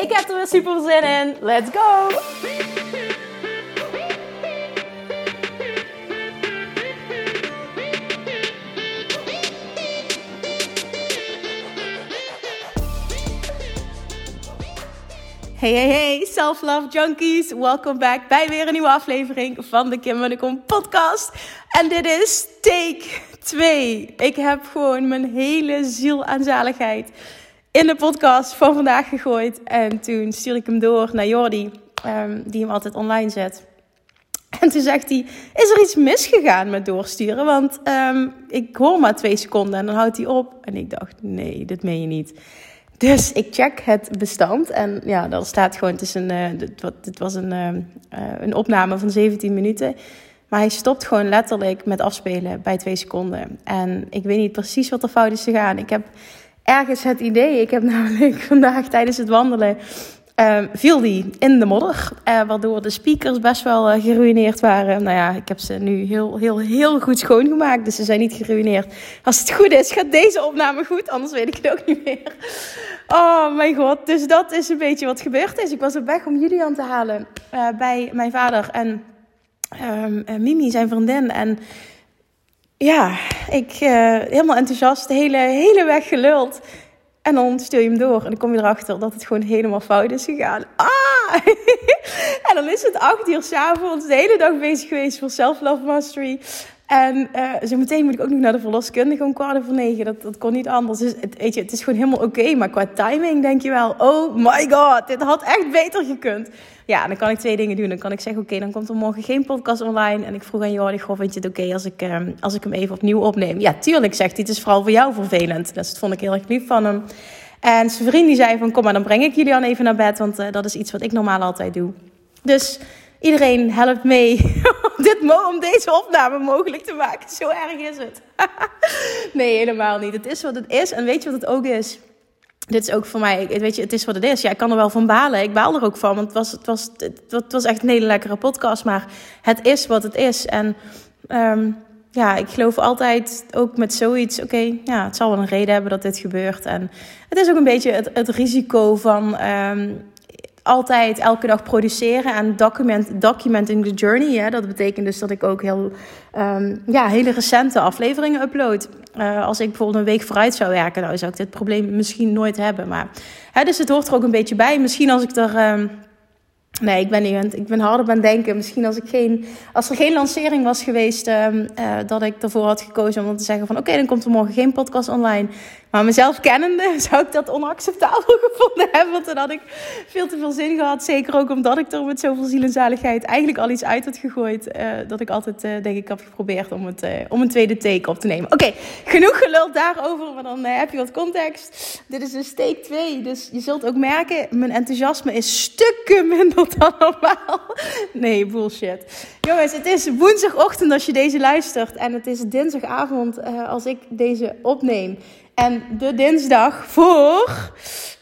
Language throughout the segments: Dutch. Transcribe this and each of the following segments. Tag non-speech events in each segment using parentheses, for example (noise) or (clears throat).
Ik heb er weer super zin in. Let's go! Hey, hey, hey, self-love junkies. Welkom back bij weer een nieuwe aflevering van de Kim Munnekom podcast. En dit is take 2. Ik heb gewoon mijn hele ziel aan zaligheid in de podcast van vandaag gegooid. En toen stuur ik hem door naar Jordi, um, die hem altijd online zet. En toen zegt hij: Is er iets misgegaan met doorsturen? Want um, ik hoor maar twee seconden en dan houdt hij op. En ik dacht: Nee, dit meen je niet. Dus ik check het bestand en ja, daar staat gewoon, het, is een, uh, dit, was een, uh, een opname van 17 minuten. Maar hij stopt gewoon letterlijk met afspelen bij twee seconden. En ik weet niet precies wat er fout is gegaan. Ik heb ergens het idee, ik heb (laughs) namelijk vandaag tijdens het wandelen uh, viel die in de modder. Uh, waardoor de speakers best wel uh, geruineerd waren. Nou ja, ik heb ze nu heel, heel, heel goed schoongemaakt. Dus ze zijn niet geruineerd. Als het goed is, gaat deze opname goed. Anders weet ik het ook niet meer. Oh mijn god. Dus dat is een beetje wat gebeurd is. Ik was op weg om Julian te halen uh, bij mijn vader en um, Mimi, zijn vriendin. En ja, ik helemaal enthousiast. De hele, hele weg geluld. En dan stuur je hem door en dan kom je erachter dat het gewoon helemaal fout is gegaan. Ah! (laughs) en dan is het acht uur s'avonds, de hele dag bezig geweest voor Self-Love Mastery. En uh, zo meteen moet ik ook nog naar de verloskundige om kwart over negen. Dat, dat kon niet anders. Dus het, weet je, het is gewoon helemaal oké. Maar qua timing denk je wel, oh my god, dit had echt beter gekund. Ja, dan kan ik twee dingen doen. Dan kan ik zeggen, oké, dan komt er morgen geen podcast online. En ik vroeg aan Jordi, goh, vind je het oké als, ik, um, als ik hem even opnieuw opneem? Ja, tuurlijk, zegt hij. Het is vooral voor jou vervelend. Dus dat vond ik heel erg lief van hem. En zijn vriend die zei van, kom maar, dan breng ik jullie dan even naar bed. Want uh, dat is iets wat ik normaal altijd doe. Dus iedereen helpt mee (laughs) dit, om deze opname mogelijk te maken. Zo erg is het. (laughs) nee, helemaal niet. Het is wat het is. En weet je wat het ook is? Dit is ook voor mij, weet je, het is wat het is. Ja, ik kan er wel van balen. Ik baal er ook van, want het was, het was, het was echt een hele lekkere podcast. Maar het is wat het is. En um, ja, ik geloof altijd ook met zoiets, oké, ja, het zal wel een reden hebben dat dit gebeurt. En het is ook een beetje het, het risico van um, altijd elke dag produceren en document, documenting the journey. Hè? Dat betekent dus dat ik ook heel, um, ja, hele recente afleveringen upload. Uh, als ik bijvoorbeeld een week vooruit zou werken, nou zou ik dit probleem misschien nooit hebben. Maar, hè, dus het hoort er ook een beetje bij. Misschien als ik er... Um, Nee, ik ben niet. Ik ben harder aan denken. Misschien als, ik geen, als er geen lancering was geweest, um, uh, dat ik ervoor had gekozen om te zeggen van oké, dan komt er morgen geen podcast online. Maar mezelf kennende (laughs) zou ik dat onacceptabel (laughs) gevonden hebben. Want dan had ik veel te veel zin gehad. Zeker ook omdat ik er met zoveel ziel en zaligheid eigenlijk al iets uit had gegooid. Uh, dat ik altijd uh, denk ik heb geprobeerd om, het, om een tweede take op te nemen. Oké, genoeg geluld daarover. Maar dan heb je wat context. Dit is dus take 2. Dus je zult ook merken, mijn enthousiasme is stukken (laughs) minder dan normaal. Nee, bullshit. Jongens, het is woensdagochtend als je deze luistert. En het is dinsdagavond uh, als ik deze opneem. En de dinsdag voor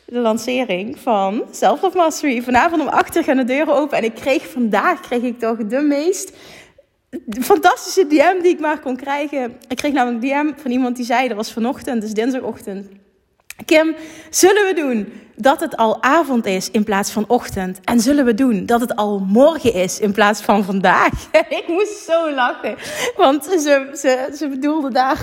de lancering van Self Love Mastery. Vanavond om 8 uur gaan de deuren open. En ik kreeg vandaag kreeg ik toch de meest fantastische DM die ik maar kon krijgen. Ik kreeg namelijk een DM van iemand die zei, dat was vanochtend, dus dinsdagochtend. Kim, zullen we doen dat het al avond is in plaats van ochtend? En zullen we doen dat het al morgen is in plaats van vandaag? (laughs) ik moest zo lachen, want ze, ze, ze, bedoelde, daar,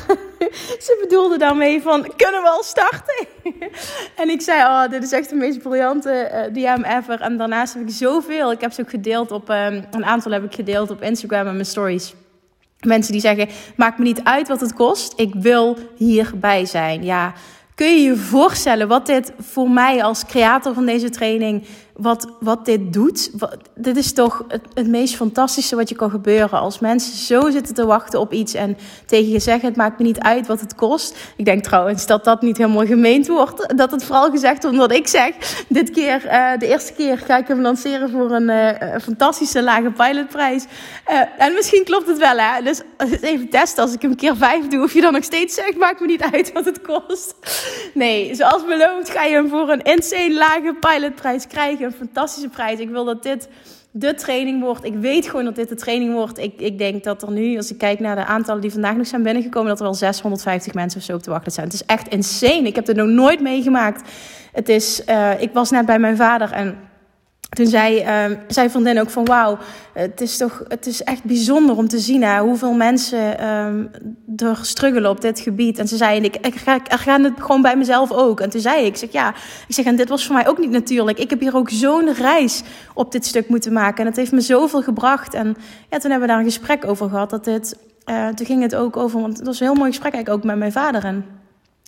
(laughs) ze bedoelde daarmee van, kunnen we al starten? (laughs) en ik zei, oh, dit is echt de meest briljante uh, DM ever. En daarnaast heb ik zoveel, ik heb ze ook gedeeld op, um, een aantal heb ik gedeeld op Instagram en mijn stories. Mensen die zeggen, maakt me niet uit wat het kost, ik wil hierbij zijn. Ja, Kun je je voorstellen wat dit voor mij als creator van deze training wat, wat dit doet. dit is toch het, meest fantastische wat je kan gebeuren. Als mensen zo zitten te wachten op iets en tegen je zeggen: Het maakt me niet uit wat het kost. Ik denk trouwens dat dat niet helemaal gemeend wordt. Dat het vooral gezegd wordt omdat ik zeg: Dit keer, uh, de eerste keer ga ik hem lanceren voor een uh, fantastische lage pilotprijs. Uh, en misschien klopt het wel, hè? Dus even testen. Als ik hem keer vijf doe, of je dan nog steeds zegt: Maakt me niet uit wat het kost. Nee, zoals beloofd ga je hem voor een insane lage pilotprijs krijgen een fantastische prijs. Ik wil dat dit de training wordt. Ik weet gewoon dat dit de training wordt. Ik, ik denk dat er nu, als ik kijk naar de aantallen die vandaag nog zijn binnengekomen, dat er wel 650 mensen of zo op te wachten zijn. Het is echt insane. Ik heb het nog nooit meegemaakt. Het is, uh, ik was net bij mijn vader en toen zei uh, zei vriendin ook van wauw, het is toch het is echt bijzonder om te zien hè, hoeveel mensen um, er struggelen op dit gebied. En ze zei, ik, ik, ga, ik ga het gewoon bij mezelf ook. En toen zei ik, ik zeg ja, ik zeg en dit was voor mij ook niet natuurlijk. Ik heb hier ook zo'n reis op dit stuk moeten maken. En het heeft me zoveel gebracht. En ja, toen hebben we daar een gesprek over gehad. Dat dit, uh, toen ging het ook over, want het was een heel mooi gesprek eigenlijk ook met mijn vader. En,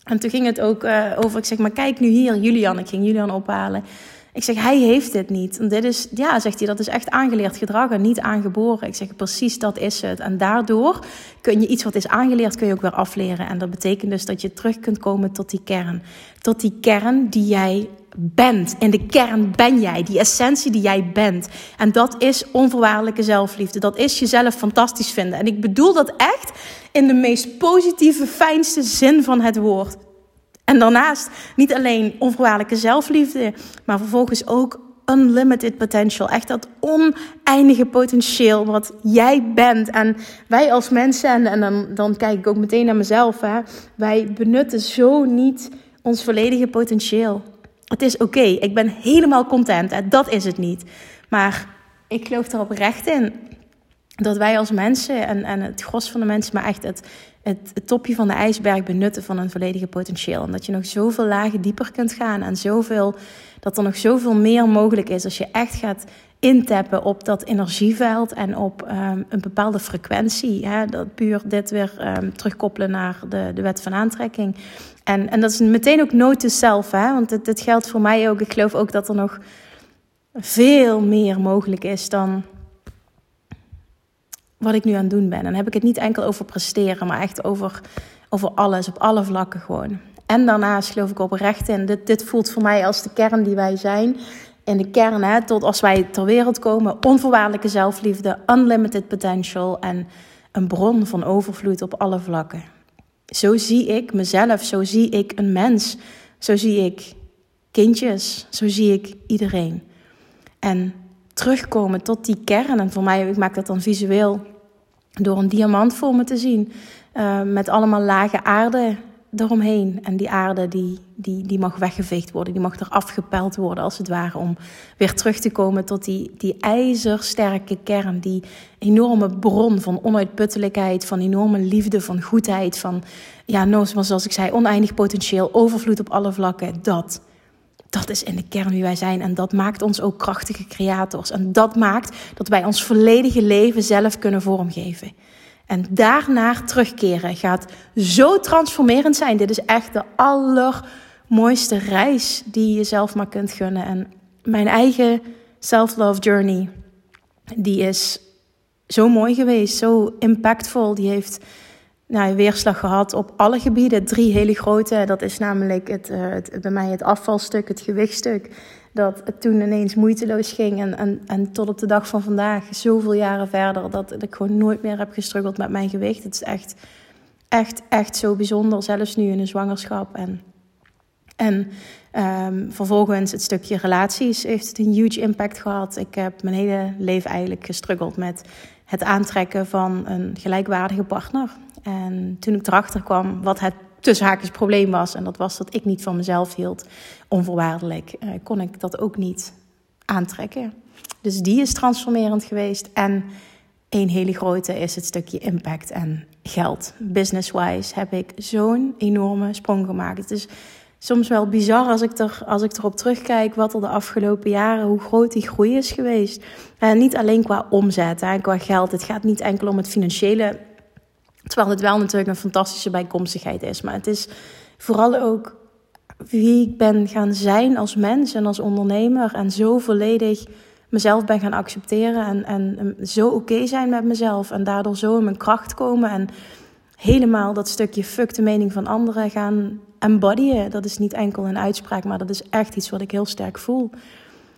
en toen ging het ook uh, over, ik zeg maar kijk nu hier, Julian, ik ging Julian ophalen. Ik zeg, hij heeft dit niet. En dit is, ja, zegt hij, dat is echt aangeleerd gedrag en niet aangeboren. Ik zeg, precies dat is het. En daardoor kun je iets wat is aangeleerd, kun je ook weer afleren. En dat betekent dus dat je terug kunt komen tot die kern. Tot die kern die jij bent. In de kern ben jij, die essentie die jij bent. En dat is onvoorwaardelijke zelfliefde. Dat is jezelf fantastisch vinden. En ik bedoel dat echt in de meest positieve, fijnste zin van het woord. En daarnaast niet alleen onvoorwaardelijke zelfliefde, maar vervolgens ook unlimited potential. Echt dat oneindige potentieel wat jij bent. En wij als mensen, en, en dan, dan kijk ik ook meteen naar mezelf, hè, wij benutten zo niet ons volledige potentieel. Het is oké, ik ben helemaal content, hè, dat is het niet. Maar ik geloof er oprecht in dat wij als mensen en, en het gros van de mensen, maar echt het, het, topje van de ijsberg benutten van een volledige potentieel. En dat je nog zoveel lagen dieper kunt gaan en zoveel, dat er nog zoveel meer mogelijk is als je echt gaat intappen op dat energieveld en op um, een bepaalde frequentie. Hè? Dat puur dit weer um, terugkoppelen naar de, de wet van aantrekking. En, en dat is meteen ook self, hè? want dit, dit geldt voor mij ook. Ik geloof ook dat er nog veel meer mogelijk is dan wat ik nu aan het doen ben. En dan heb ik het niet enkel over presteren, maar echt over, over alles, op alle vlakken gewoon. En daarnaast geloof ik oprecht in, dit, dit voelt voor mij als de kern die wij zijn. In de kern, hè, tot als wij ter wereld komen, onvoorwaardelijke zelfliefde, unlimited potential en een bron van overvloed op alle vlakken. Zo zie ik mezelf, zo zie ik een mens, zo zie ik kindjes, zo zie ik iedereen. En terugkomen tot die kern. En voor mij, ik maak dat dan visueel door een diamant voor me te zien. Uh, met allemaal lage aarde eromheen. En die aarde die, die, die mag weggeveegd worden. Die mag eraf gepeld worden als het ware. Om weer terug te komen tot die, die ijzersterke kern. Die enorme bron van onuitputtelijkheid. Van enorme liefde, van goedheid. Van, ja, no, zoals ik zei, oneindig potentieel. Overvloed op alle vlakken. Dat dat is in de kern wie wij zijn. En dat maakt ons ook krachtige creators. En dat maakt dat wij ons volledige leven zelf kunnen vormgeven. En daarnaar terugkeren gaat zo transformerend zijn. Dit is echt de allermooiste reis die je zelf maar kunt gunnen. En mijn eigen self-love journey, die is zo mooi geweest, zo impactvol. Die heeft nou, weerslag gehad op alle gebieden. Drie hele grote. Dat is namelijk het, uh, het, bij mij het afvalstuk, het gewichtstuk. Dat het toen ineens moeiteloos ging. En, en, en tot op de dag van vandaag, zoveel jaren verder, dat, ik gewoon nooit meer heb gestruggeld met mijn gewicht. Het is echt, echt, echt zo bijzonder. Zelfs nu in een zwangerschap. En, en um, vervolgens het stukje relaties heeft het een huge impact gehad. Ik heb mijn hele leven eigenlijk gestruggeld met het aantrekken van een gelijkwaardige partner. En toen ik erachter kwam wat het tussen probleem was, en dat was dat ik niet van mezelf hield, onvoorwaardelijk, eh, kon ik dat ook niet aantrekken. Dus die is transformerend geweest. En een hele grote is het stukje impact en geld. Business-wise heb ik zo'n enorme sprong gemaakt. Het soms wel bizar als ik, er, als ik erop terugkijk wat er de afgelopen jaren, hoe groot die groei is geweest. En niet alleen qua omzet en qua geld. Het gaat niet enkel om het financiële Terwijl het wel natuurlijk een fantastische bijkomstigheid is. Maar het is vooral ook wie ik ben gaan zijn als mens en als ondernemer. En zo volledig mezelf ben gaan accepteren. En, en zo oké zijn met mezelf. En daardoor zo in mijn kracht komen. En helemaal dat stukje fuck de mening van anderen gaan embodyen. Dat is niet enkel een uitspraak, maar dat is echt iets wat ik heel sterk voel.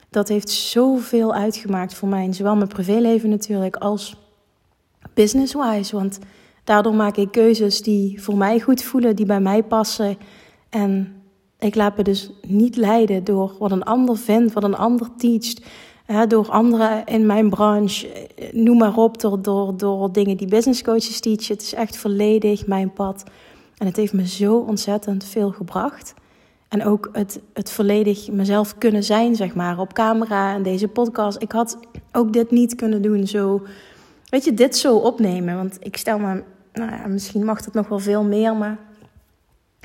Dat heeft zoveel uitgemaakt voor mij. Zowel mijn privéleven natuurlijk als business-wise. Want daardoor maak ik keuzes die voor mij goed voelen, die bij mij passen. En ik laat me dus niet leiden door wat een ander vindt, wat een ander teacht. door anderen in mijn branche, noem maar op, door, door, door dingen die business coaches teachen. Het is echt volledig mijn pad. En het heeft me zo ontzettend veel gebracht. En ook het, het volledig mezelf kunnen zijn, zeg maar, op camera en deze podcast. Ik had ook dit niet kunnen doen, zo, weet je, dit zo opnemen. Want ik stel me, nou ja, misschien mag het nog wel veel meer, maar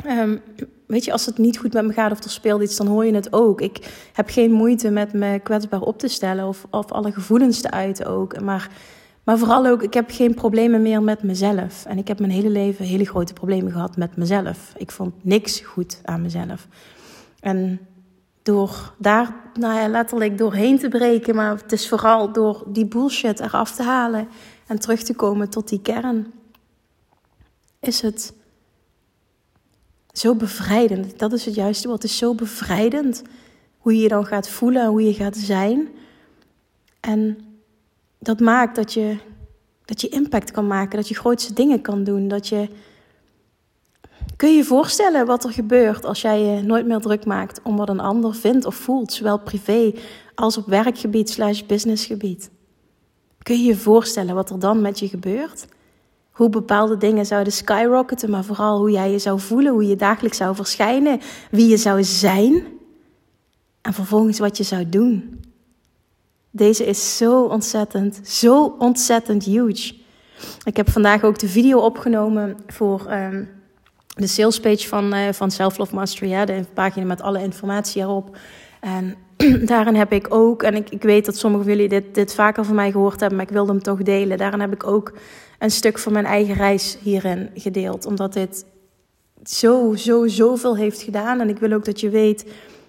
um, weet je, als het niet goed met me gaat of er speelt iets, dan hoor je het ook. Ik heb geen moeite met me kwetsbaar op te stellen of, of alle gevoelens te uiten ook. Maar, maar vooral ook, ik heb geen problemen meer met mezelf. En ik heb mijn hele leven hele grote problemen gehad met mezelf. Ik vond niks goed aan mezelf. En door daar nou ja, letterlijk doorheen te breken, maar het is vooral door die bullshit eraf te halen en terug te komen tot die kern, is het zo bevrijdend. Dat is het juiste. Het is zo bevrijdend hoe je je dan gaat voelen, hoe je gaat zijn. En dat maakt dat je, dat je impact kan maken, dat je grootste dingen kan doen. Dat je, kun je je voorstellen wat er gebeurt als jij je nooit meer druk maakt om wat een ander vindt of voelt, zowel privé als op werkgebied slash businessgebied? Kun je je voorstellen wat er dan met je gebeurt? hoe bepaalde dingen zouden skyrocketen, maar vooral hoe jij je zou voelen, hoe je dagelijks zou verschijnen, wie je zou zijn en vervolgens wat je zou doen. Deze is zo ontzettend, zo ontzettend huge. Ik heb vandaag ook de video opgenomen voor um, de salespage van, uh, van Self Love Mastery, ja, de pagina met alle informatie erop. En (clears throat) daarin heb ik ook, en ik, ik weet dat sommigen jullie dit, dit vaker van mij gehoord hebben, maar ik wilde hem toch delen. Daarin heb ik ook een stuk van mijn eigen reis hierin gedeeld. Omdat dit zo, zo, zoveel heeft gedaan. En ik wil ook dat je weet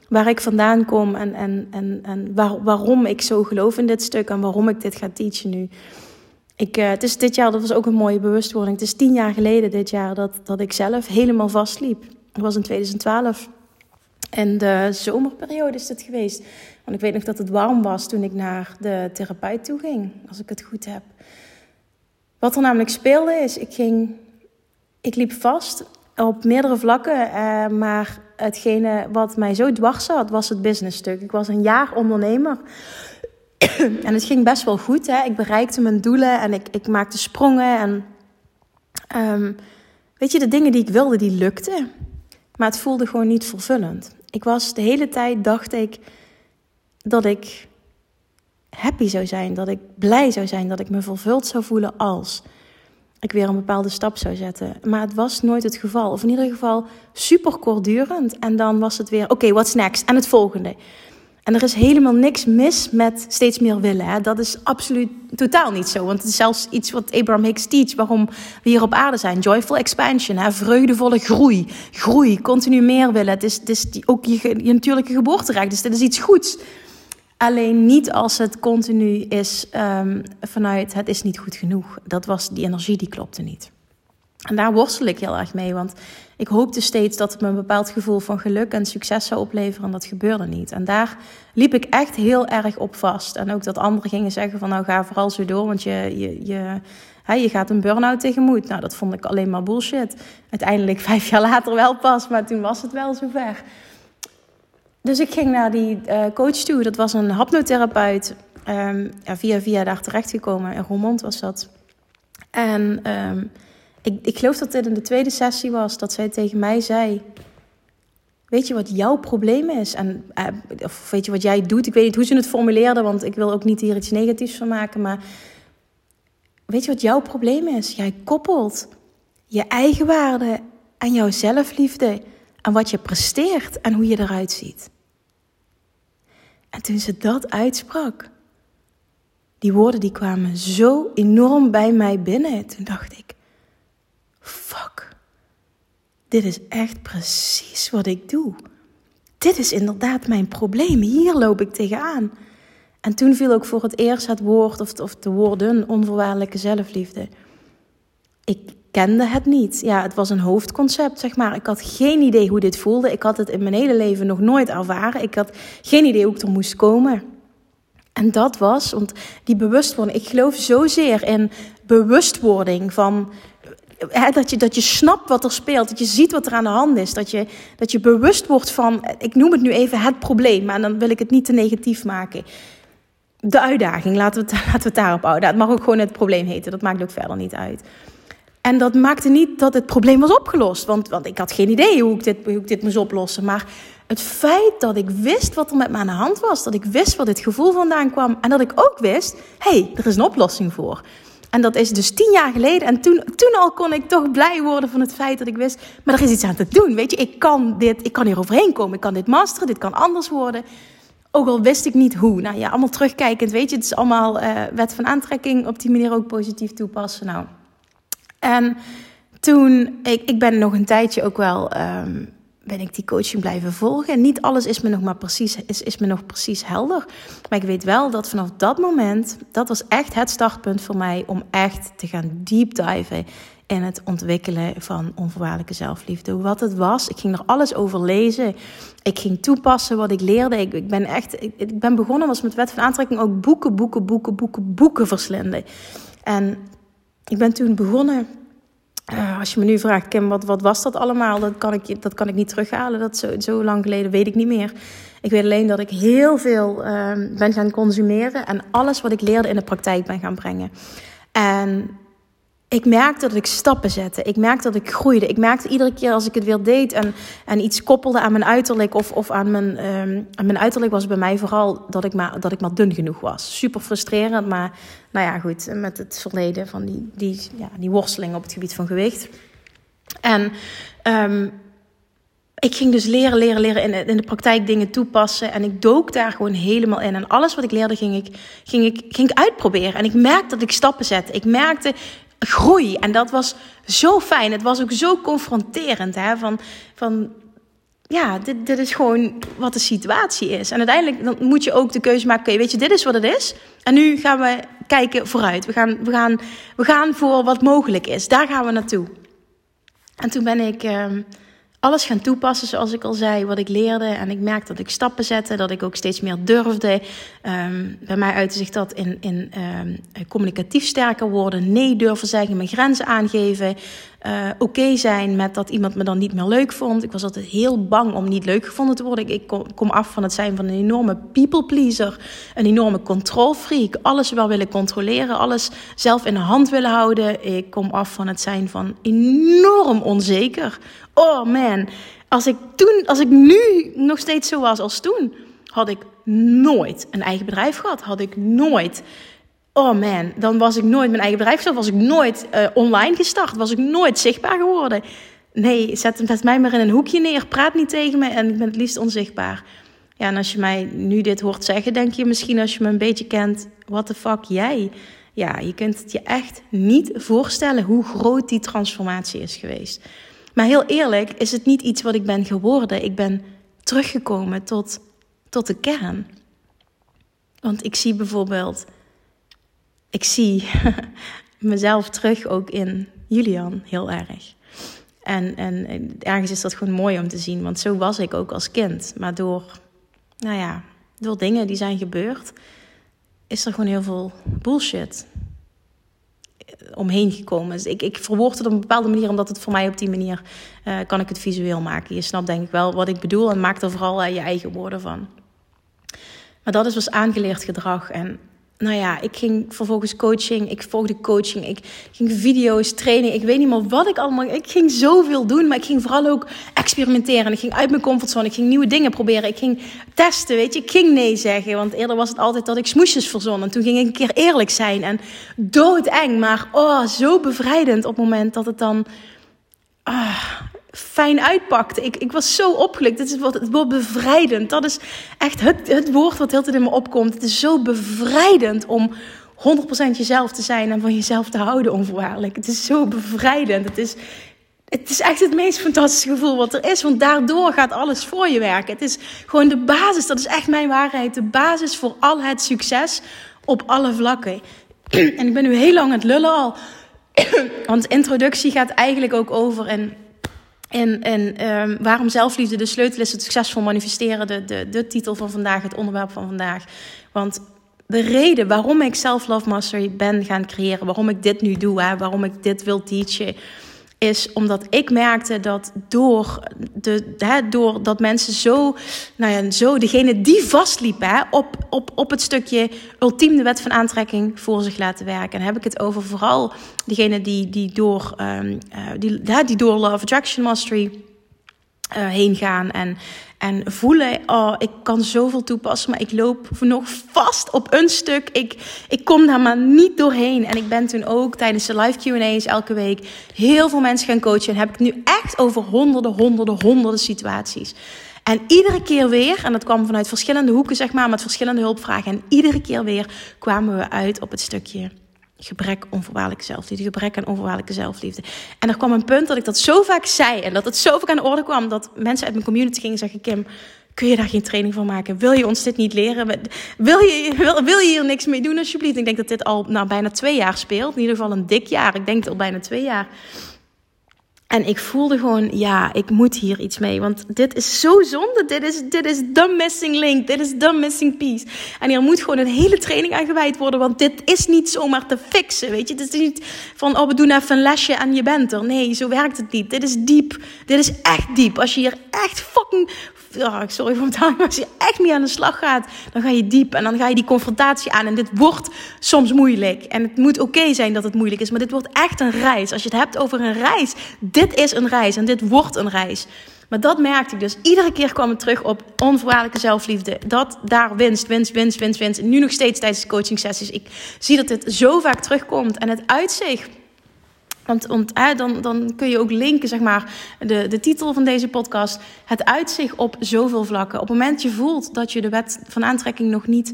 waar ik vandaan kom en, en, en, en waar, waarom ik zo geloof in dit stuk en waarom ik dit ga teachen nu. Ik, uh, het is dit jaar, dat was ook een mooie bewustwording. Het is tien jaar geleden dit jaar dat, dat ik zelf helemaal vastliep. Dat was in 2012. En de zomerperiode is het geweest. Want ik weet nog dat het warm was toen ik naar de therapeut toe ging, als ik het goed heb. Wat er namelijk speelde is, ik, ging, ik liep vast op meerdere vlakken. Eh, maar hetgene wat mij zo dwars zat, was het businessstuk. Ik was een jaar ondernemer. en het ging best wel goed. Hè? Ik bereikte mijn doelen en ik, ik maakte sprongen. En ehm, weet je, de dingen die ik wilde, die lukten. Maar het voelde gewoon niet vervullend. Ik was de hele tijd, dacht ik, dat ik happy zou zijn, dat ik blij zou zijn, dat ik me vervuld zou voelen als ik weer een bepaalde stap zou zetten. Maar het was nooit het geval. Of in ieder geval super kortdurend. En dan was het weer, oké, okay, what's next? En het volgende. En er is helemaal niks mis met steeds meer willen. Hè? Dat is absoluut totaal niet zo. Want het is zelfs iets wat Abraham Hicks teach, waarom we hier op aarde zijn. Joyful expansion, hè? vreugdevolle groei. Groei, continu meer willen. Het is, het is ook je, je natuurlijke geboorterecht. Dus dit is iets goeds. Alleen niet als het continu is um, vanuit het is niet goed genoeg. Dat was die energie die klopte niet. En daar worstel ik heel erg mee, want ik hoopte steeds dat het me een bepaald gevoel van geluk en succes zou opleveren en dat gebeurde niet. En daar liep ik echt heel erg op vast. En ook dat anderen gingen zeggen van nou ga vooral zo door, want je, je, je, hè, je gaat een burn-out tegemoet. Nou, dat vond ik alleen maar bullshit. Uiteindelijk (laughs) vijf jaar later wel pas, maar toen was het wel zover. Dus ik ging naar die uh, coach toe. Dat was een hapnotherapeut. Um, ja, via via daar terechtgekomen. In Roermond was dat. En um, ik, ik geloof dat dit in de tweede sessie was. Dat zij tegen mij zei... Weet je wat jouw probleem is? En, uh, of weet je wat jij doet? Ik weet niet hoe ze het formuleerde. Want ik wil ook niet hier iets negatiefs van maken. Maar weet je wat jouw probleem is? Jij koppelt je eigen waarde en jouw zelfliefde... aan wat je presteert en hoe je eruit ziet. En toen ze dat uitsprak, die woorden die kwamen zo enorm bij mij binnen. Toen dacht ik, fuck, dit is echt precies wat ik doe. dit is inderdaad mijn probleem. Hier loop ik tegenaan. En toen viel ook voor het eerst het woord of, of de woorden onvoorwaardelijke zelfliefde. Ik kende het niet. Ja, het was een hoofdconcept, zeg maar. Ik had geen idee hoe dit voelde. Ik had het in mijn hele leven nog nooit ervaren. Ik had geen idee hoe ik er moest komen. En dat was, want die bewustwording, ik geloof zozeer in bewustwording van dat, je, dat je snapt wat er speelt, dat je ziet wat er aan de hand is, dat je, dat je bewust wordt van, ik noem het nu even het probleem, maar dan wil ik het niet te negatief maken. De uitdaging, laten we het, (laughs) laten we het daarop houden. Het mag ook gewoon het probleem heten, dat maakt ook verder niet uit. En dat maakte niet dat het probleem was opgelost, want, want ik had geen idee hoe ik, dit, hoe ik dit moest oplossen. Maar het feit dat ik wist wat er met me aan de hand was, dat ik wist waar dit gevoel vandaan kwam en dat ik ook wist, hé, hey, er is een oplossing voor. En dat is dus tien jaar geleden. En toen, toen al kon ik toch blij worden van het feit dat ik wist, maar er is iets aan te doen. Weet je, ik kan dit, ik kan hier overheen komen. Ik kan dit masteren, dit kan anders worden. Ook al wist ik niet hoe. Nou ja, allemaal terugkijkend, weet je, het is allemaal uh, wet van aantrekking op die manier ook positief toepassen. Nou, en toen, ik, ik ben nog een tijdje ook wel um, ben ik die coaching blijven volgen. Niet alles is me nog maar precies, is, is me nog precies helder. Maar ik weet wel dat vanaf dat moment, dat was echt het startpunt voor mij om echt te gaan deep diven in het ontwikkelen van onvoorwaardelijke zelfliefde. Wat het was, ik ging er alles over lezen. Ik ging toepassen wat ik leerde. Ik, ik ben echt, ik, ik, ben begonnen was met wet van aantrekking ook boeken, boeken, boeken, boeken, boeken verslinden. En ik ben toen begonnen uh, als je me nu vraagt, Kim, wat, wat was dat allemaal? Dat kan ik, dat kan ik niet terughalen. Dat zo, zo lang geleden weet ik niet meer. Ik weet alleen dat ik heel veel uh, ben gaan consumeren en alles wat ik leerde in de praktijk ben gaan brengen. En ik merkte dat ik stappen zette. Ik merkte dat ik groeide. Ik merkte iedere keer als ik het weer deed en, en iets koppelde aan mijn uiterlijk of, of aan, mijn, um, aan mijn uiterlijk was bij mij vooral dat ik, maar, dat ik maar dun genoeg was. Super frustrerend, maar nou ja, goed, met het verleden van die, die, ja, die worsteling op het gebied van gewicht. En um, ik ging dus leren, leren, leren in, in de praktijk dingen toepassen. En ik dook daar gewoon helemaal in. En alles wat ik leerde ging ik, ging ik, ging ik uitproberen. En ik merkte dat ik stappen zette. Ik merkte groei. En dat was zo fijn. Het was ook zo confronterend. Hè? Van, van ja, dit, dit is gewoon wat de situatie is. En uiteindelijk dan moet je ook de keuze maken. Oké, weet je, dit is wat het is. En nu gaan we kijken vooruit. We gaan, we gaan, we gaan voor wat mogelijk is. Daar gaan we naartoe. En toen ben ik. Uh, alles gaan toepassen, zoals ik al zei, wat ik leerde. En ik merkte dat ik stappen zette, dat ik ook steeds meer durfde. Um, bij mij uitte zich dat in, in um, communicatief sterker worden, nee durven zeggen, mijn grenzen aangeven. Uh, oké zijn met dat iemand me dan niet meer leuk vond. Ik was altijd heel bang om niet leuk gevonden te worden. Ik, kom, af van het zijn van een enorme people pleaser, een enorme control freak. Alles wel willen controleren, alles zelf in de hand willen houden. Ik kom af van het zijn van enorm onzeker. Oh man, als ik toen, als ik nu nog steeds zo was als toen, had ik nooit een eigen bedrijf gehad. Had ik nooit oh man, dan was ik nooit mijn eigen bedrijf gestart. Was ik nooit uh, online gestart. Was ik nooit zichtbaar geworden. Nee, zet, zet mij maar in een hoekje neer. Praat niet tegen me en ik ben het liefst onzichtbaar. Ja, en als je mij nu dit hoort zeggen, denk je misschien als je me een beetje kent, what the fuck jij? Ja, je kunt het je echt niet voorstellen hoe groot die transformatie is geweest. Maar heel eerlijk, is het niet iets wat ik ben geworden. Ik ben teruggekomen tot, tot de kern. Want ik zie bijvoorbeeld ik zie (laughs) mezelf terug ook in Julian heel erg. En, en ergens is dat gewoon mooi om te zien, want zo was ik ook als kind. Maar door, nou ja, door dingen die zijn gebeurd, is er gewoon heel veel bullshit omheen gekomen. Dus ik, ik verwoord het op een bepaalde manier, omdat het voor mij op die manier uh, kan ik het visueel maken. Je snapt denk ik wel wat ik bedoel en maak er vooral uh, je eigen woorden van. Maar dat is dus aangeleerd gedrag. En nou ja, ik ging vervolgens coaching. Ik volgde coaching. Ik ging video's, training. Ik weet niet meer wat ik allemaal. Ik ging zoveel doen, maar ik ging vooral ook experimenteren. Ik ging uit mijn comfortzone. Ik ging nieuwe dingen proberen. Ik ging testen. Weet je, ik ging nee zeggen. Want eerder was het altijd dat ik smoesjes verzon. En toen ging ik een keer eerlijk zijn. En doodeng, maar oh, zo bevrijdend op het moment dat het dan. Ah, fijn uitpakte. Ik, ik was zo opgelukt. Het is wat, het wordt bevrijdend. Dat is echt het, het woord wat heel tijd in me opkomt. Het is zo bevrijdend om 100% jezelf te zijn en van jezelf te houden onvoorwaardelijk. Het is zo bevrijdend. Het is, het is echt het meest fantastische gevoel wat er is. Want daardoor gaat alles voor je werken. Het is gewoon de basis. Dat is echt mijn waarheid. De basis voor al het succes op alle vlakken. En ik ben nu heel lang aan het lullen al. (coughs) Want introductie gaat eigenlijk ook over en en, en um, waarom zelfliefde de sleutel is het succesvol manifesteren, de, de, de titel van vandaag, het onderwerp van vandaag. Want de reden waarom ik Self-Love Mastery ben gaan creëren, waarom ik dit nu doe, hè, waarom ik dit wil teachen, is omdat ik merkte dat door, de, hè, door dat mensen zo, nou ja, zo degene die vastliepen hè, op, op, op het stukje ultiem de wet van aantrekking voor zich laten werken. En heb ik het over vooral degene die, die, door, um, uh, die, die door Love Attraction Mastery uh, heen gaan en, en voelen, oh, ik kan zoveel toepassen, maar ik loop nog vast op een stuk. Ik, ik kom daar maar niet doorheen. En ik ben toen ook tijdens de live Q&A's elke week heel veel mensen gaan coachen. En heb ik nu echt over honderden, honderden, honderden situaties. En iedere keer weer, en dat kwam vanuit verschillende hoeken, zeg maar, met verschillende hulpvragen. En iedere keer weer kwamen we uit op het stukje gebrek onvoorwaardelijke zelfliefde, gebrek aan onvoorwaardelijke zelfliefde. En er kwam een punt dat ik dat zo vaak zei en dat het zo vaak aan de orde kwam dat mensen uit mijn community gingen zeggen: Kim, kun je daar geen training van maken? Wil je ons dit niet leren? Wil je, wil, wil je hier niks mee doen, alsjeblieft? Ik denk dat dit al nou, bijna twee jaar speelt. In ieder geval een dik jaar. Ik denk al bijna twee jaar. En ik voelde gewoon, ja, ik moet hier iets mee. Want dit is zo zonde. Dit is, dit is the missing link. Dit is the missing piece. En hier moet gewoon een hele training aan gewijd worden. Want dit is niet zomaar te fixen. Weet je, het is niet van, oh, we doen even een lesje en je bent er. Nee, zo werkt het niet. Dit is diep. Dit is echt diep. Als je hier echt fucking oh, sorry voor mijn maar als je echt niet aan de slag gaat, dan ga je diep en dan ga je die confrontatie aan. En dit wordt soms moeilijk. En het moet oké zijn dat het moeilijk is, maar dit wordt echt een reis. Als je het hebt over een reis, dit is een reis en dit wordt een reis. Maar dat merkte ik dus. Iedere keer kwam ik terug op onvoorwaardelijke zelfliefde. Dat daar winst, winst, winst, winst, winst. En nu nog steeds tijdens de coaching sessies. Ik zie dat dit zo vaak terugkomt. En het uitzicht want, dan, dan kun je ook linken, zeg maar, de, de titel van deze podcast. Het uitzicht op zoveel vlakken. Op het moment je voelt dat je de wet van aantrekking nog niet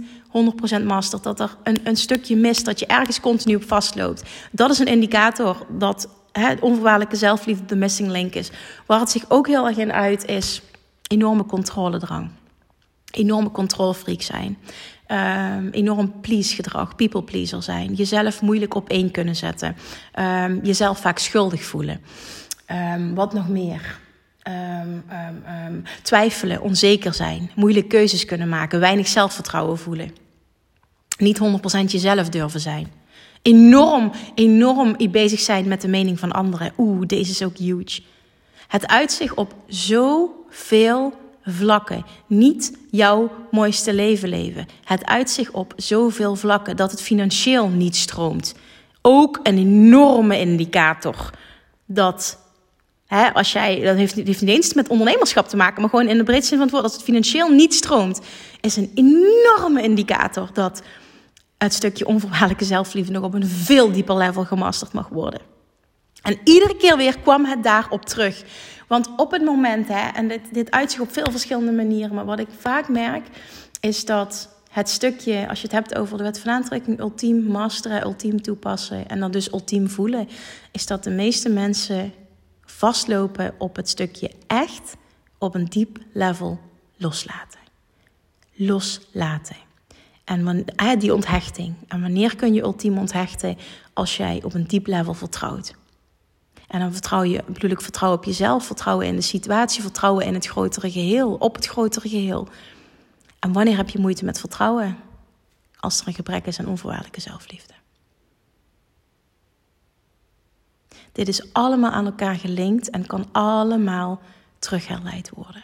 100% mastert, dat er een, een stukje mist, dat je ergens continu op vastloopt. Dat is een indicator dat hè, onvoorwaardelijke zelfliefde de missing link is. Waar het zich ook heel erg in uit is enorme controledrang. Enorme controlfreak zijn. Um, enorm please gedrag, people pleaser zijn, jezelf moeilijk op één kunnen zetten, um, jezelf vaak schuldig voelen. Um, wat nog meer? twijfelen, onzeker zijn, moeilijke keuzes kunnen maken, weinig zelfvertrouwen voelen. Niet 100% jezelf durven zijn. Enorm, enorm bezig zijn met de mening van anderen. Oeh, deze is ook huge. Het uitzicht op zoveel vlakken. Niet jouw mooiste leven leven. Het uitzicht op zoveel vlakken dat het financieel niet stroomt. Ook een enorme indicator dat hè, als jij, dat heeft, heeft niet eens met ondernemerschap te maken, maar gewoon in de breedste zin van het woord, als het financieel niet stroomt, is een enorme indicator dat het stukje onvoorwaardelijke zelfliefde nog op een veel dieper level gemasterd mag worden. En iedere keer weer kwam het daarop terug. Want op het moment, hè, en dit, dit uitzicht op veel verschillende manieren, maar wat ik vaak merk, is dat het stukje, als je het hebt over de wet van aantrekking, ultiem masteren, ultiem toepassen en dan dus ultiem voelen, is dat de meeste mensen vastlopen op het stukje echt op een diep level loslaten. Loslaten. En die onthechting. En wanneer kun je ultiem onthechten? Als jij op een diep level vertrouwt. En dan vertrouw je, bedoel ik, vertrouwen op jezelf, vertrouwen in de situatie, vertrouwen in het grotere geheel, op het grotere geheel. En wanneer heb je moeite met vertrouwen? Als er een gebrek is aan onvoorwaardelijke zelfliefde. Dit is allemaal aan elkaar gelinkt en kan allemaal terugherleid worden.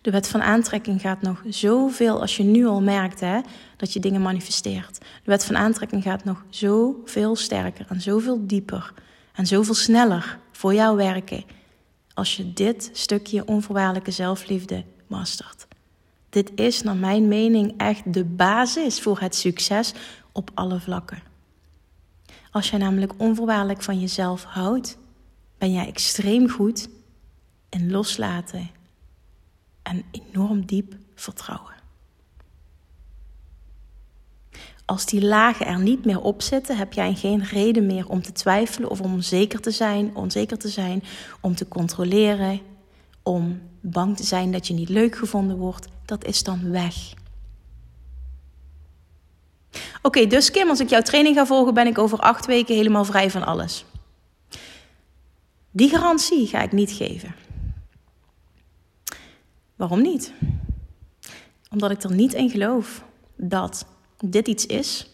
De wet van aantrekking gaat nog zoveel, als je nu al merkt hè, dat je dingen manifesteert. De wet van aantrekking gaat nog zoveel sterker en zoveel dieper en zoveel sneller voor jou werken als je dit stukje onvoorwaardelijke zelfliefde mastert. Dit is naar mijn mening echt de basis voor het succes op alle vlakken. Als jij namelijk onvoorwaardelijk van jezelf houdt, ben jij extreem goed in loslaten en enorm diep vertrouwen. als die lagen er niet meer op zitten, heb jij geen reden meer om te twijfelen of om zeker te zijn, onzeker te zijn, om te controleren, om bang te zijn dat je niet leuk gevonden wordt. Dat is dan weg. Oké, dus Kim, als ik jouw training ga volgen, ben ik over acht weken helemaal vrij van alles. Die garantie ga ik niet geven. Waarom niet? Omdat ik er niet in geloof dat dit iets is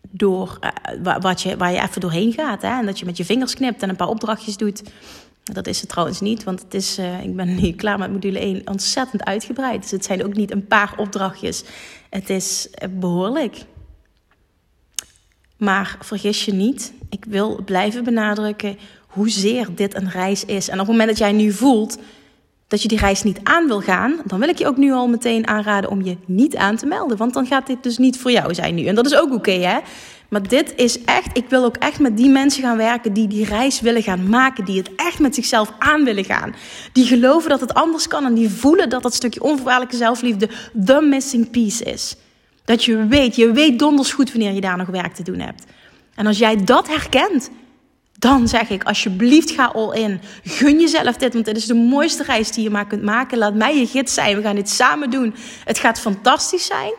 door, uh, wat je, waar je even doorheen gaat. Hè? En dat je met je vingers knipt en een paar opdrachtjes doet. Dat is het trouwens niet, want het is, uh, ik ben nu (laughs) klaar met module 1 ontzettend uitgebreid. Dus het zijn ook niet een paar opdrachtjes. Het is eh, behoorlijk. Maar vergis je niet, ik wil blijven benadrukken hoezeer dit een reis is. En op het moment dat jij nu voelt dat je die reis niet aan wil gaan, dan wil ik je ook nu al meteen aanraden om je niet aan te melden. Want dan gaat dit dus niet voor jou zijn nu. En dat is ook oké, hè? Maar dit is echt, ik wil ook echt met die mensen gaan werken die die reis willen gaan maken. Die het echt met zichzelf aan willen gaan. Die geloven dat het anders kan en die voelen dat dat stukje onvoorwaardelijke zelfliefde the missing piece is. Dat je weet, je weet donders goed wanneer je daar nog werk te doen hebt. En als jij dat herkent, dan zeg ik alsjeblieft ga all in. Gun jezelf dit, want dit is de mooiste reis die je maar kunt maken. Laat mij je gids zijn. We gaan dit samen doen. Het gaat fantastisch zijn.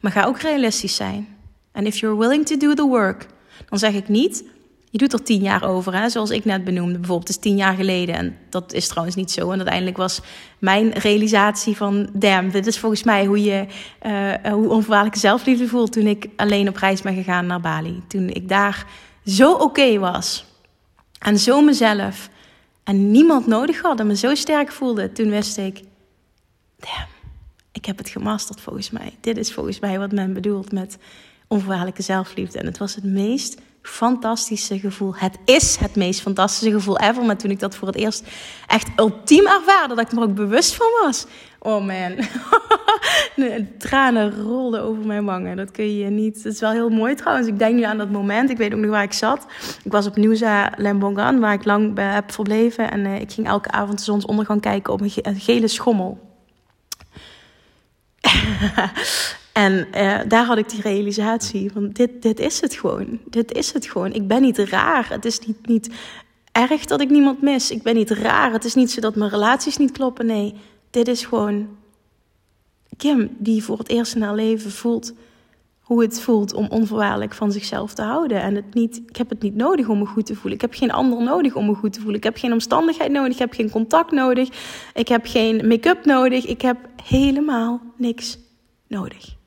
Maar ga ook realistisch zijn. En if you're willing to do the work, dan zeg ik niet je doet er tien jaar over, hè? zoals ik net benoemde. Bijvoorbeeld, is tien jaar geleden. En dat is trouwens niet zo. En uiteindelijk was mijn realisatie van... damn, dit is volgens mij hoe je uh, hoe onvoorwaardelijke zelfliefde voelt... toen ik alleen op reis ben gegaan naar Bali. Toen ik daar zo oké was. En zo mezelf. En niemand nodig had en me zo sterk voelde. Toen wist ik... damn, ik heb het gemasterd volgens mij. Dit is volgens mij wat men bedoelt met onvoorwaardelijke zelfliefde. En het was het meest fantastische gevoel. Het is het meest fantastische gevoel ever. Maar toen ik dat voor het eerst echt ultiem ervaarde, dat ik me ook bewust van was. Oh man, (laughs) de tranen rolden over mijn wangen. Dat kun je niet. Het is wel heel mooi trouwens. Ik denk nu aan dat moment. Ik weet ook nog waar ik zat. Ik was op Nusa Lembongan, waar ik lang heb verbleven. En uh, ik ging elke avond de zonsondergang kijken op een gele schommel. (laughs) En uh, daar had ik die realisatie van dit, dit is het gewoon. Dit is het gewoon. Ik ben niet raar. Het is niet, niet erg dat ik niemand mis. Ik ben niet raar. Het is niet zo dat mijn relaties niet kloppen. Nee, dit is gewoon Kim die voor het eerst in haar leven voelt hoe het voelt om onvoorwaardelijk van zichzelf te houden. En het niet, ik heb het niet nodig om me goed te voelen. Ik heb geen ander nodig om me goed te voelen. Ik heb geen omstandigheid nodig. Ik heb geen contact nodig. Ik heb geen make-up nodig. Ik heb helemaal niks nodig.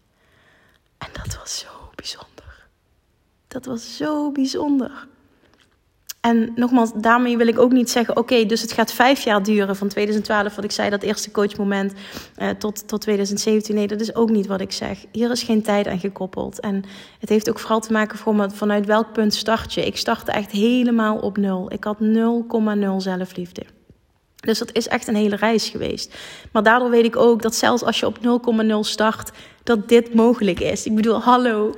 En dat was zo bijzonder. Dat was zo bijzonder. En nogmaals, daarmee wil ik ook niet zeggen: oké, dus het gaat vijf jaar duren van 2012, wat ik zei, dat eerste coachmoment, eh, tot, tot 2017. Nee, dat is ook niet wat ik zeg. Hier is geen tijd aan gekoppeld. En het heeft ook vooral te maken voor vanuit welk punt start je. Ik startte echt helemaal op nul. Ik had 0,0 zelfliefde. Dus dat is echt een hele reis geweest. Maar daardoor weet ik ook dat zelfs als je op 0,0 start, dat dit mogelijk is. Ik bedoel, hallo.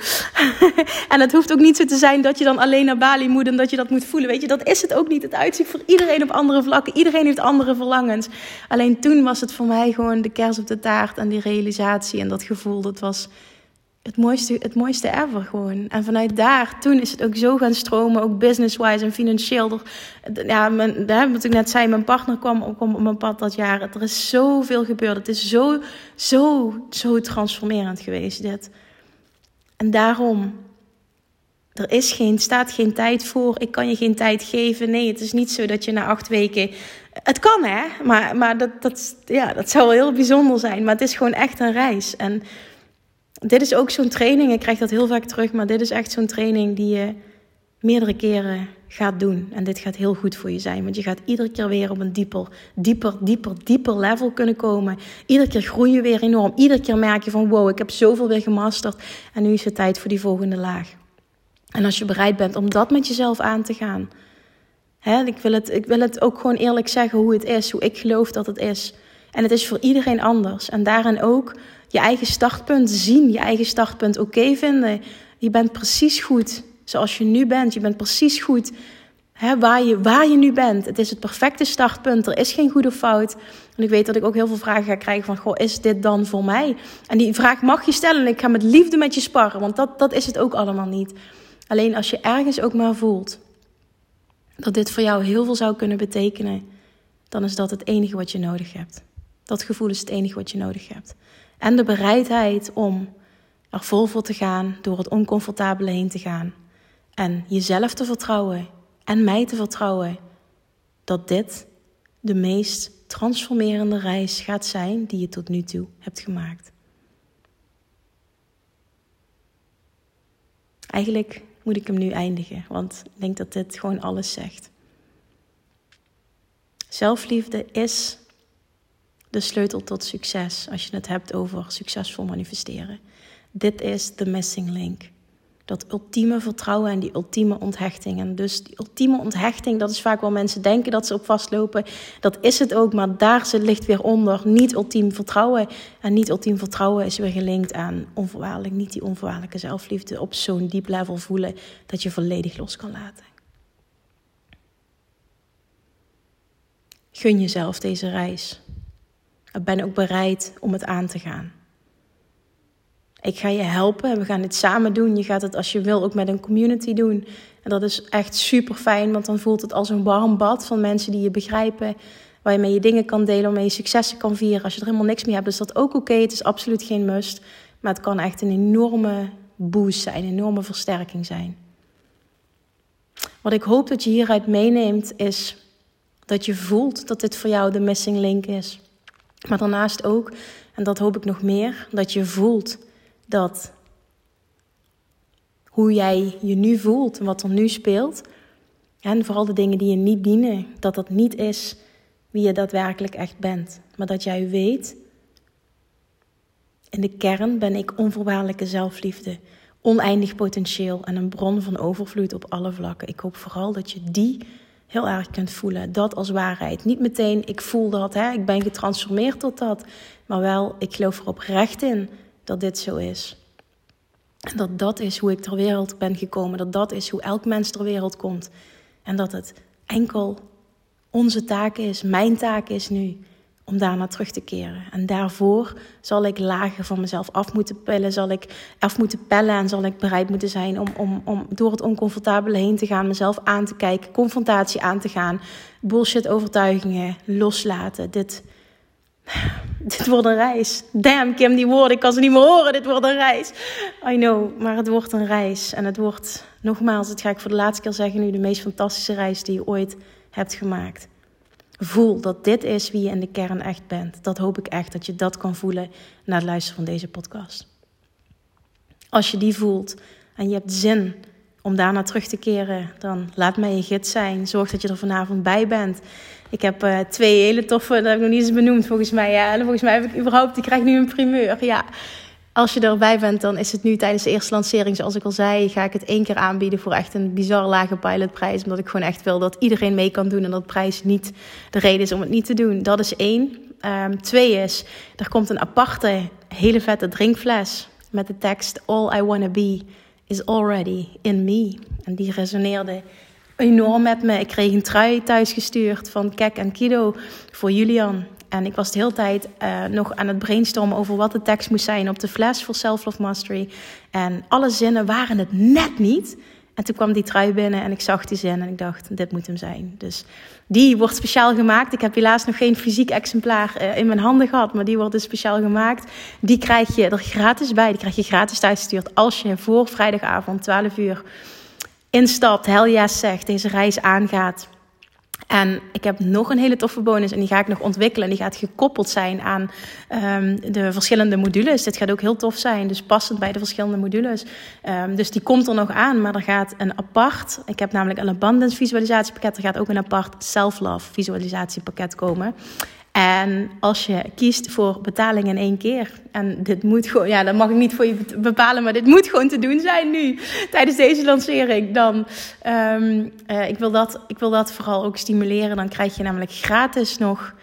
(laughs) en het hoeft ook niet zo te zijn dat je dan alleen naar Bali moet en dat je dat moet voelen. Weet je, dat is het ook niet. Het uitziet voor iedereen op andere vlakken. Iedereen heeft andere verlangens. Alleen toen was het voor mij gewoon de kers op de taart en die realisatie en dat gevoel. Dat was het mooiste, het mooiste ever gewoon. En vanuit daar, toen is het ook zo gaan stromen, ook business-wise en financieel. Ja, mijn, wat ik net zei, mijn partner kwam, kwam op mijn pad dat jaar. Er is zoveel gebeurd. Het is zo, zo, zo transformerend geweest, dit. En daarom, er is geen, staat geen tijd voor. Ik kan je geen tijd geven. Nee, het is niet zo dat je na acht weken... Het kan, hè? Maar, maar dat, dat, ja, dat zou wel heel bijzonder zijn. Maar het is gewoon echt een reis. En dit is ook zo'n training. Ik krijg dat heel vaak terug, maar dit is echt zo'n training die je meerdere keren gaat doen. En dit gaat heel goed voor je zijn, want je gaat iedere keer weer op een dieper, dieper, dieper, dieper level kunnen komen. Iedere keer groei je weer enorm. Iedere keer merk je van wow, ik heb zoveel weer gemasterd en nu is het tijd voor die volgende laag. En als je bereid bent om dat met jezelf aan te gaan. Hè, ik, wil het, ik wil het ook gewoon eerlijk zeggen hoe het is, hoe ik geloof dat het is. En het is voor iedereen anders. En daarin ook je eigen startpunt zien, je eigen startpunt oké vinden. Je bent precies goed zoals je nu bent. Je bent precies goed Hè, waar, je, waar je nu bent. Het is het perfecte startpunt. Er is geen goede fout. En ik weet dat ik ook heel veel vragen ga krijgen van... Goh, is dit dan voor mij? En die vraag mag je stellen. En ik ga met liefde met je sparren. Want dat, dat is het ook allemaal niet. Alleen als je ergens ook maar voelt... dat dit voor jou heel veel zou kunnen betekenen... dan is dat het enige wat je nodig hebt. Dat gevoel is het enige wat je nodig hebt. En de bereidheid om er vol voor te gaan... door het oncomfortabele heen te gaan... En jezelf te vertrouwen en mij te vertrouwen dat dit de meest transformerende reis gaat zijn die je tot nu toe hebt gemaakt. Eigenlijk moet ik hem nu eindigen, want ik denk dat dit gewoon alles zegt. Zelfliefde is de sleutel tot succes als je het hebt over succesvol manifesteren. Dit is de missing link dat ultieme vertrouwen en die ultieme onthechting. En dus die ultieme onthechting, dat is vaak wel mensen denken dat ze op vastlopen. Dat is het ook, maar daar zit ligt weer onder. Niet ultiem vertrouwen. En niet ultiem vertrouwen is weer gelinkt aan onvoorwaardelijk, niet die onvoorwaardelijke zelfliefde op zo'n diep level voelen dat je volledig los kan laten. Gun jezelf deze reis. Ben ook bereid om het aan te gaan. Ik ga je helpen en we gaan dit samen doen. Je gaat het als je wil ook met een community doen. En dat is echt super fijn, want dan voelt het als een warm bad van mensen die je begrijpen. Waar je mee je dingen kan delen, waarmee je successen kan vieren. Als je er helemaal niks meer hebt, is dat ook oké. Het is absoluut geen must. Maar het kan echt een enorme boost zijn, een enorme versterking zijn. Wat ik hoop dat je hieruit meeneemt, is dat je voelt dat dit voor jou de missing link is. Maar daarnaast ook, en dat hoop ik nog meer, dat je voelt dat hoe jij je nu voelt en wat er nu speelt, en vooral de dingen die je niet dienen, dat dat niet is wie je daadwerkelijk echt bent. Maar dat jij weet, in de kern ben ik onvoorwaardelijke zelfliefde, oneindig potentieel en een bron van overvloed op alle vlakken. Ik hoop vooral dat je die heel erg kunt voelen. Dat als waarheid. Niet meteen, ik voel dat, hè, ik ben getransformeerd tot dat. Maar wel, ik geloof er oprecht in dat dit zo is. En dat dat is hoe ik ter wereld ben gekomen. Dat dat is hoe elk mens ter wereld komt. En dat het enkel onze taak is, mijn taak is nu, om daarna terug te keren. En daarvoor zal ik lagen van mezelf af moeten pillen, zal ik af moeten pellen en zal ik bereid moeten zijn om, om, om door het oncomfortabele heen te gaan, mezelf aan te kijken, confrontatie aan te gaan, bullshit overtuigingen loslaten. Dit, (sighs) dit wordt een reis. Damn, Kim, die woorden, ik kan ze niet meer horen. Dit wordt een reis. I know, maar het wordt een reis. En het wordt, nogmaals, dat ga ik voor de laatste keer zeggen nu, de meest fantastische reis die je ooit hebt gemaakt. Voel dat dit is wie je in de kern echt bent. Dat hoop ik echt, dat je dat kan voelen na het luisteren van deze podcast. Als je die voelt en je hebt zin om daarna terug te keren, dan laat mij je gids zijn. Zorg dat je er vanavond bij bent. Ik heb uh, twee hele toffe, dat heb ik nog niet eens benoemd volgens mij. Ja. En volgens mij heb ik überhaupt, ik krijg nu een primeur. Ja. Als je erbij bent, dan is het nu tijdens de eerste lancering, zoals ik al zei, ga ik het één keer aanbieden voor echt een bizar lage pilotprijs. Omdat ik gewoon echt wil dat iedereen mee kan doen en dat prijs niet de reden is om het niet te doen. Dat is één. Um, twee is, er komt een aparte, hele vette drinkfles met de tekst All I Wanna Be is Already in Me. En die resoneerde enorm met me. Ik kreeg een trui thuisgestuurd van Kek en Kido voor Julian. En ik was de hele tijd uh, nog aan het brainstormen over wat de tekst moest zijn op de fles voor Self Love Mastery. En alle zinnen waren het net niet. En toen kwam die trui binnen en ik zag die zin en ik dacht, dit moet hem zijn. Dus die wordt speciaal gemaakt. Ik heb helaas nog geen fysiek exemplaar uh, in mijn handen gehad, maar die wordt dus speciaal gemaakt. Die krijg je er gratis bij. Die krijg je gratis thuisgestuurd als je voor vrijdagavond 12 uur instapt, yes zegt, deze reis aangaat. En ik heb nog een hele toffe bonus en die ga ik nog ontwikkelen. En die gaat gekoppeld zijn aan um, de verschillende modules. Dit gaat ook heel tof zijn, dus passend bij de verschillende modules. Um, dus die komt er nog aan, maar er gaat een apart... Ik heb namelijk een abundance visualisatiepakket. Er gaat ook een apart self-love visualisatiepakket komen. En als je kiest voor betaling in één keer, en dit moet gewoon, ja, dat mag ik niet voor je bepalen, maar dit moet gewoon te doen zijn nu, tijdens deze lancering, dan, um, uh, ik, wil dat, ik wil dat vooral ook stimuleren. Dan krijg je namelijk gratis nog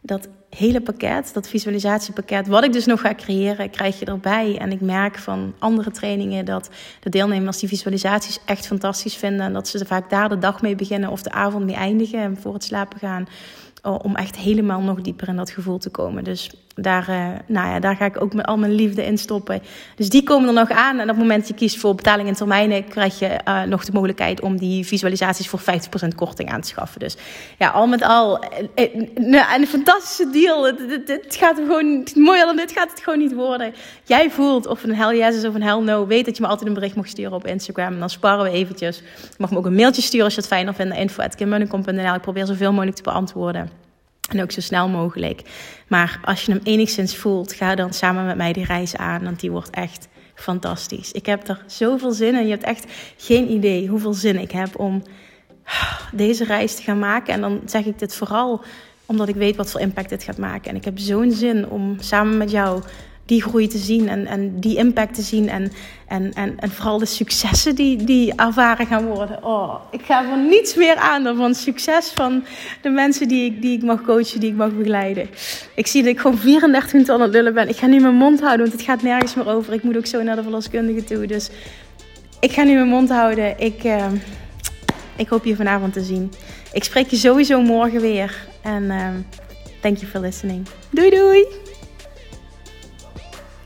dat hele pakket, dat visualisatiepakket, wat ik dus nog ga creëren, krijg je erbij. En ik merk van andere trainingen dat de deelnemers die visualisaties echt fantastisch vinden. En dat ze vaak daar de dag mee beginnen of de avond mee eindigen en voor het slapen gaan. Om echt helemaal nog dieper in dat gevoel te komen. Dus daar, uh, nou ja, daar ga ik ook met al mijn liefde in stoppen. Dus die komen er nog aan. En op het moment dat je kiest voor betaling in termijnen, krijg je uh, nog de mogelijkheid om die visualisaties voor 50% korting aan te schaffen. Dus ja, al met al uh, een fantastische deal. Het, gaat gewoon, mooier dan dit gaat het gewoon niet worden. Jij voelt of een hell yes is of een hell no. Weet dat je me altijd een bericht mag sturen op Instagram. En dan sparren we eventjes. Je mag me ook een mailtje sturen als je het fijner vindt. Info.kimmunnekom.nl Ik probeer zoveel mogelijk te beantwoorden. En ook zo snel mogelijk. Maar als je hem enigszins voelt, ga dan samen met mij die reis aan. Want die wordt echt fantastisch. Ik heb er zoveel zin in. Je hebt echt geen idee hoeveel zin ik heb om deze reis te gaan maken. En dan zeg ik dit vooral omdat ik weet wat voor impact dit gaat maken. En ik heb zo'n zin om samen met jou die groei te zien en, en die impact te zien. En, en, en, en vooral de successen die, die ervaren gaan worden. Oh, ik ga voor niets meer aan dan van succes van de mensen die ik, die ik mag coachen, die ik mag begeleiden. Ik zie dat ik gewoon 34 minuten aan het lullen ben. Ik ga nu mijn mond houden, want het gaat nergens meer over. Ik moet ook zo naar de verloskundige toe. Dus ik ga nu mijn mond houden. Ik, uh, ik hoop je vanavond te zien. Ik spreek je sowieso morgen weer. En uh, thank you for listening. Doei doei!